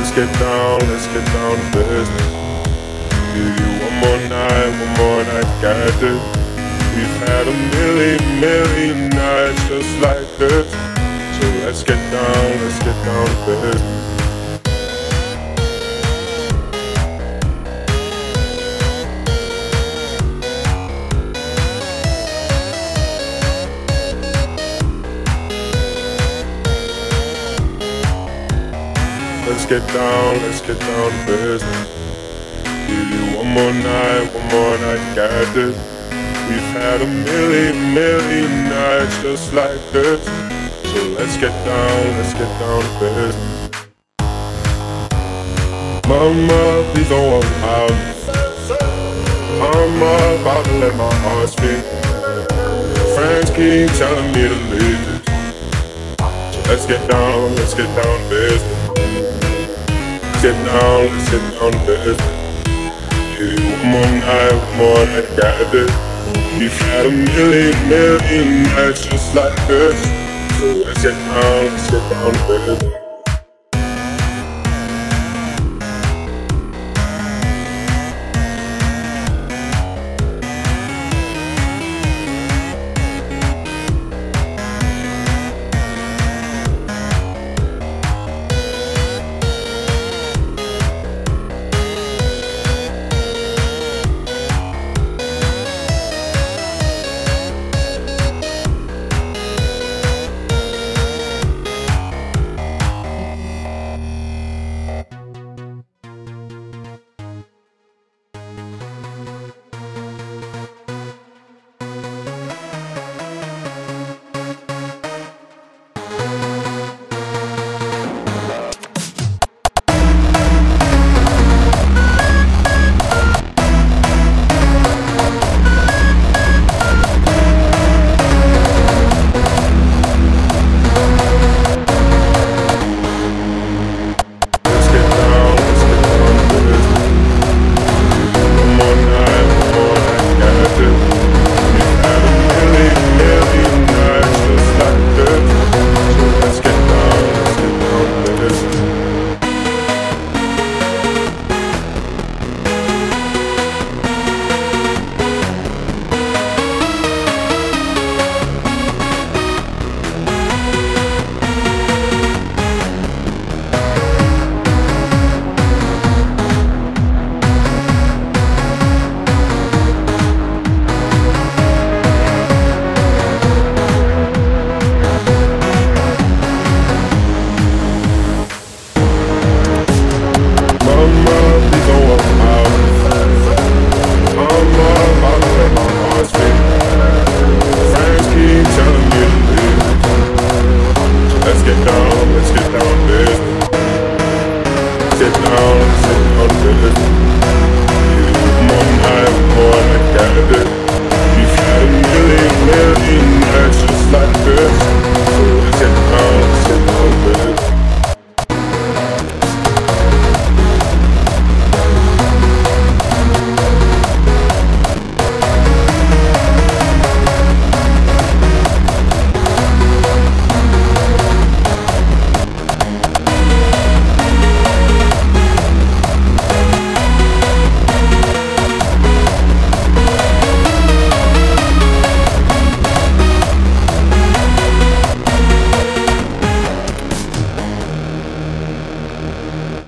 let's get down, let's get down to business. Give you one more night, one more night, got this. We've had a million, million nights just like this. So let's get down, let's get down to business. Get down, let's get down to business. Give you one more night, one more night, got this. We've had a million, million nights just like this. So let's get down, let's get down to business. Mama, please don't walk out. I'm about to let my heart speak. Friends keep telling me to leave this. So let's get down, let's get down to business. Sit down, let's sit down business. Yeah, one more night, one more night, got this. We've had a million, million nights just like this. So let's get down, let's get down to Sit down, sit down to business. Yeah, one more night, one